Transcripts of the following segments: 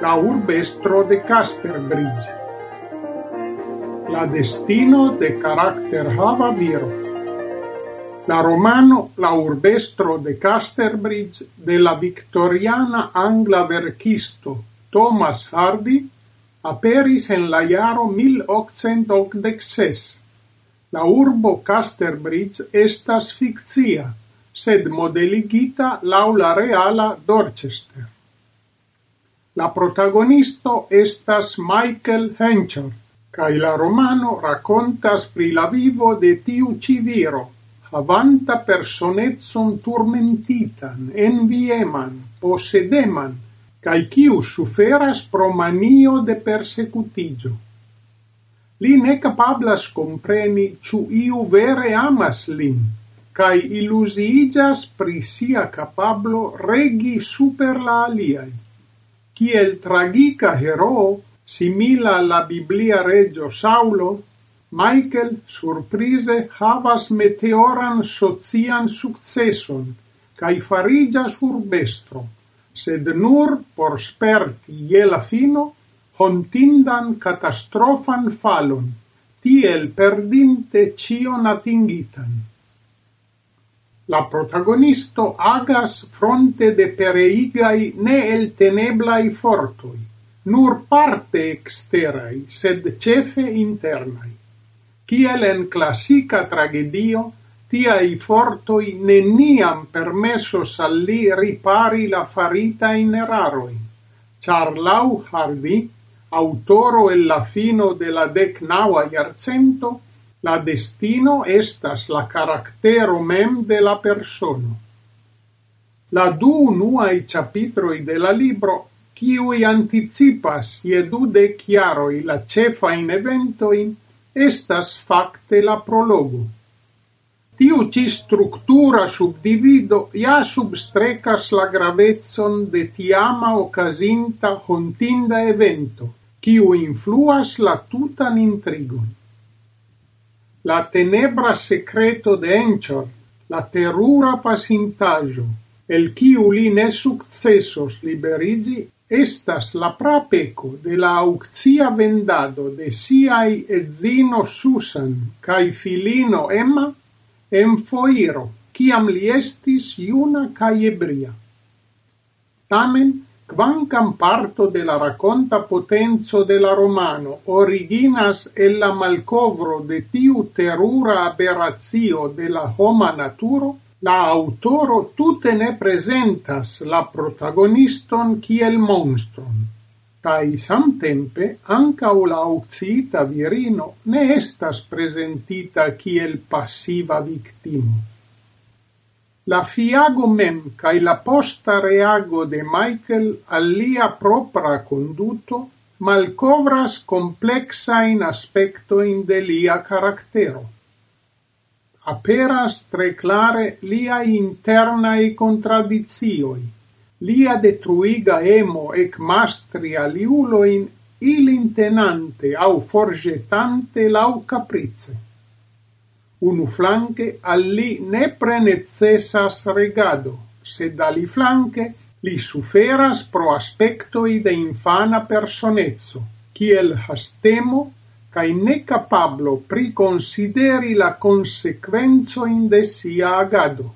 la urbestro de Casterbridge. La destino de hava viro. La romano La urbestro de Casterbridge de la victoriana angla verkisto Thomas Hardy aperis en la iaro 1886. La urbo Casterbridge estas ficcia, sed modeligita laula reala Dorchester. La protagonisto estas Michael Hencher, kaj la romano rakontas pri la vivo de tiu ĉi viro, havanta personecon turmentitan, envieman, posedeman, kaj kiu suferas pro manio de persecutiĝo. Li ne capablas compreni ciu iu vere amas lin, kaj illusiigas pri sia kapablo regi super la aliai kiel tragica heroo, simila la Biblia regio Saulo, Michael surprize havas meteoran socian successon, cae farigas urbestro, sed nur por sperti je la fino hontindan catastrofan falon, tiel perdinte cion atingitan la protagonisto agas fronte de pereigai ne el teneblai fortoi, nur parte exterai, sed cefe internai. Ciel en classica tragedio, tiai fortoi neniam permessos al li ripari la farita in eraroin, char lau Harvey, autoro e la fino de la decnaua iarcento, La destino estas la caractero mem de la persono. La du nuai chapitroi de la libro, kiuj anticipas ie du de chiaroi la cefa in eventoin, estas facte la prologo. Tiu ci structura subdivido ja substrecas la gravetson de tiama ocasinta hontinda evento, kiu influas la tutan intrigon la tenebra secreto de Enchor, la terura pasintaggio, el quiu li ne successos liberigi, estas la prapeco de la auxia vendado de siai zino Susan cae filino Emma en foiro, ciam li estis iuna cae ebria. Tamen, quancam parto de la racconta potenzo de la romano originas el la malcovro de tiu terura aberrazio de la homa naturo, la autoro tute ne presentas la protagoniston kiel monstron. Tai samtempe ancao la auccita virino ne estas presentita kiel passiva victimo. La fiago mem cae la posta reago de Michael al lia propra konduto malkovras kompleksajn aspektojn de lia caractero. Aperas tre clare lia internae contradizioi, lia detruiga emo ecmastri aliuloin il tenante au forgetante lau caprice. Unuflanke al li ne necesas regado, sed aliflanke li suferas pro aspectoi de infana personezzo, kiel hastemo cae necapablo priconsideri la consequenzoin de sia agado.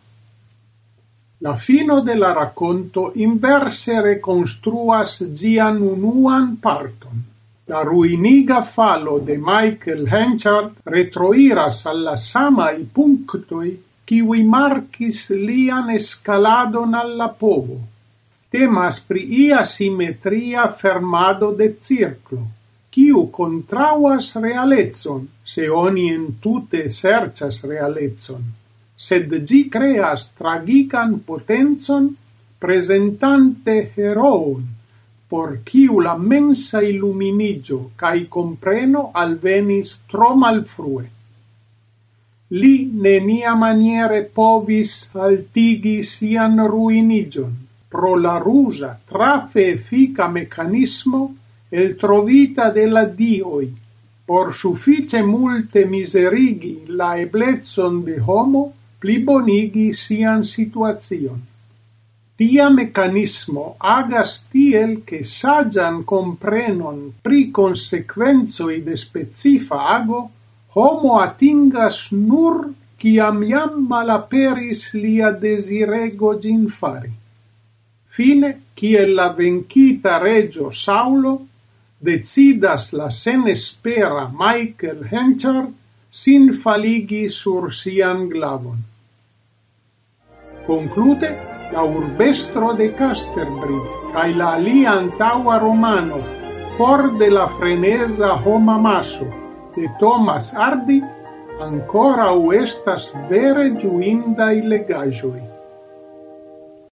La fino de la racconto inverse reconstruas gian unuan parton. La ruiniga falo de Michael Henchard retroiras alla samai punctoi kiwi marcis lian escaladon alla povo. Temas pri ia simetria fermado de circlo, kiu contrauas realezzon, se oni entute sercias realezzon, sed gi creas tragican potenzon presentante heroon, por kiu la mensa illuminigio cae compreno alvenis tro malfrue. Li nenia maniere povis altigi sian ruinigion pro la rusa trafe efica mecanismo el trovita de la dioi por suffice multe miserigi la eblezzon de homo plibonigi sian situazion. Tia mecanismo agas tiel che sagian comprenon pri consequenzoi de specifa ago homo atingas nur ciam iam malaperis lia desirego gin fari. Fine, ciel la vencita regio Saulo, decidas la senespera Michael Henchard sin faligi sur sian glavon. Conclude la urbestro de Casterbridge, cae la alia antaua romano, for de la frenesa homa maso, de Thomas Hardy, ancora u estas vere giuindai legajoi.